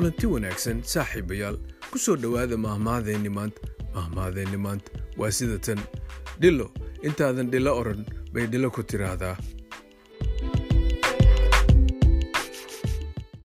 kulanti wanaagsan saaxiibayaal ku soo dhowaada mahmaadeenni maanta. Mahmaadeenni maanta waa sida tan. Dhilo intaadan dhilo odhan bay dhilo ku tiraahdaa.